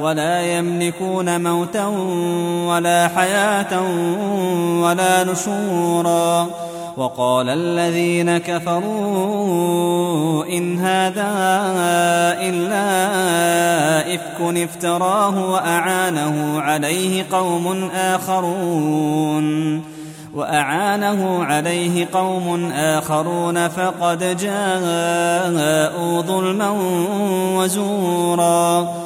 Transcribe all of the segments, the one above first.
ولا يملكون موتا ولا حياة ولا نشورا. وقال الذين كفروا إن هذا إلا إفك افتراه وأعانه عليه قوم آخرون. وأعانه عليه قوم آخرون فقد جاءوا ظلما وزورا.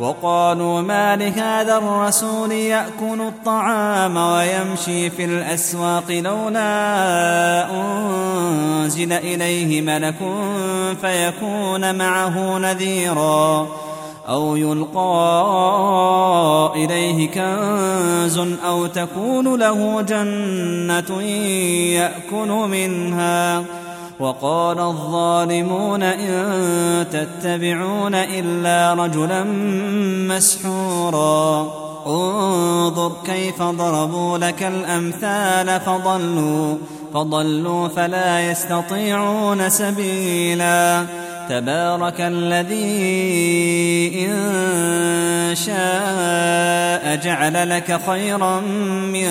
وقالوا ما لهذا الرسول يأكل الطعام ويمشي في الأسواق لولا أنزل إليه ملك فيكون معه نذيراً أو يلقى إليه كنز أو تكون له جنة يأكل منها وقال الظالمون إن تتبعون إلا رجلا مسحورا. انظر كيف ضربوا لك الأمثال فضلوا فضلوا فلا يستطيعون سبيلا. تبارك الذي إن شاء جعل لك خيرا من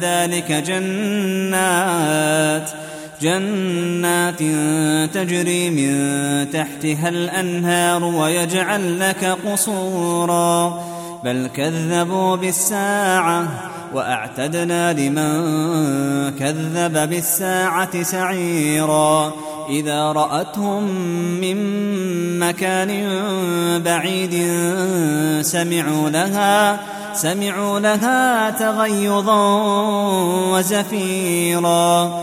ذلك جنات. جنات تجري من تحتها الأنهار ويجعل لك قصورا. بل كذبوا بالساعة وأعتدنا لمن كذب بالساعة سعيرا. إذا رأتهم من مكان بعيد سمعوا لها سمعوا لها تغيظا وزفيرا.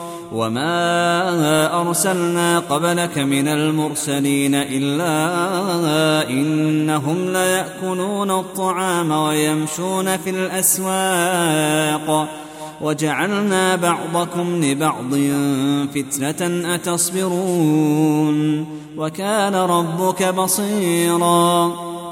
وما أرسلنا قبلك من المرسلين إلا إنهم ليأكلون الطعام ويمشون في الأسواق وجعلنا بعضكم لبعض فتنة أتصبرون وكان ربك بصيرا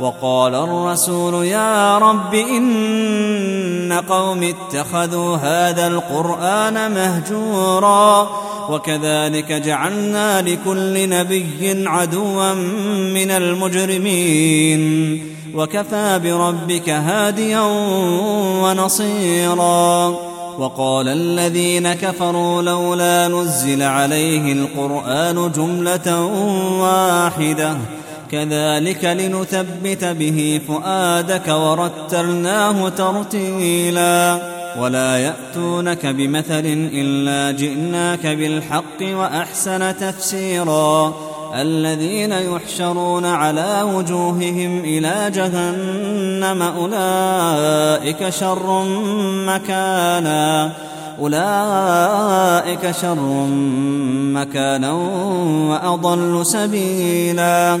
وقال الرسول يا رب إن قوم اتخذوا هذا القرآن مهجورا وكذلك جعلنا لكل نبي عدوا من المجرمين وكفى بربك هاديا ونصيرا وقال الذين كفروا لولا نزل عليه القرآن جملة واحدة كذلك لنثبت به فؤادك ورتلناه ترتيلا ولا يأتونك بمثل إلا جئناك بالحق وأحسن تفسيرا الذين يحشرون على وجوههم إلى جهنم أولئك شر مكانا أولئك شر مكانا وأضل سبيلا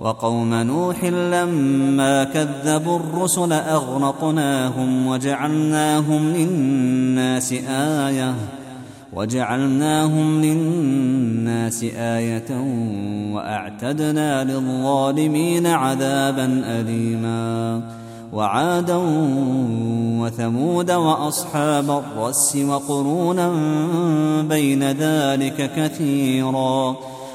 وقوم نوح لما كذبوا الرسل أغرقناهم وجعلناهم للناس آية وجعلناهم للناس آية وأعتدنا للظالمين عذابا اليما. وعادا وثمود وأصحاب الرس وقرونا بين ذلك كثيرا.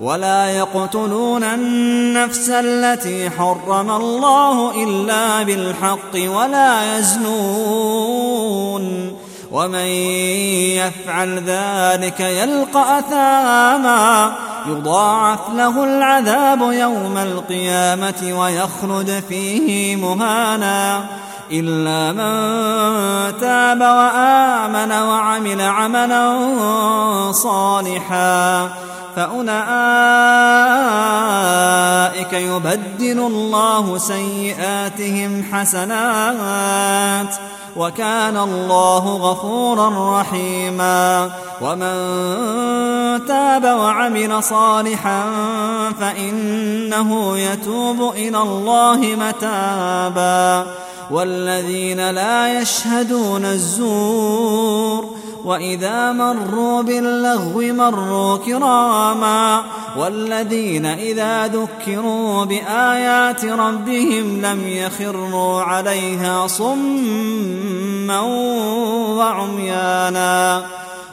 ولا يقتلون النفس التي حرم الله إلا بالحق ولا يزنون. ومن يفعل ذلك يلقى أثاما. يضاعف له العذاب يوم القيامة ويخلد فيه مهانا. إلا من تاب وآمن وعمل عملا صالحا. فأولئك يبدل الله سيئاتهم حسنات وكان الله غفورا رحيما ومن تاب وعمل صالحا فإنه يتوب إلى الله متابا والذين لا يشهدون الزور وإذا مروا باللغو مروا كراما والذين إذا ذكروا بآيات ربهم لم يخروا عليها صما وعميانا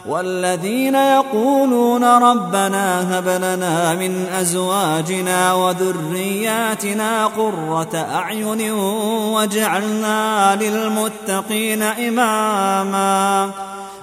والذين يقولون ربنا هب لنا من أزواجنا وذرياتنا قرة أعين واجعلنا للمتقين إماماً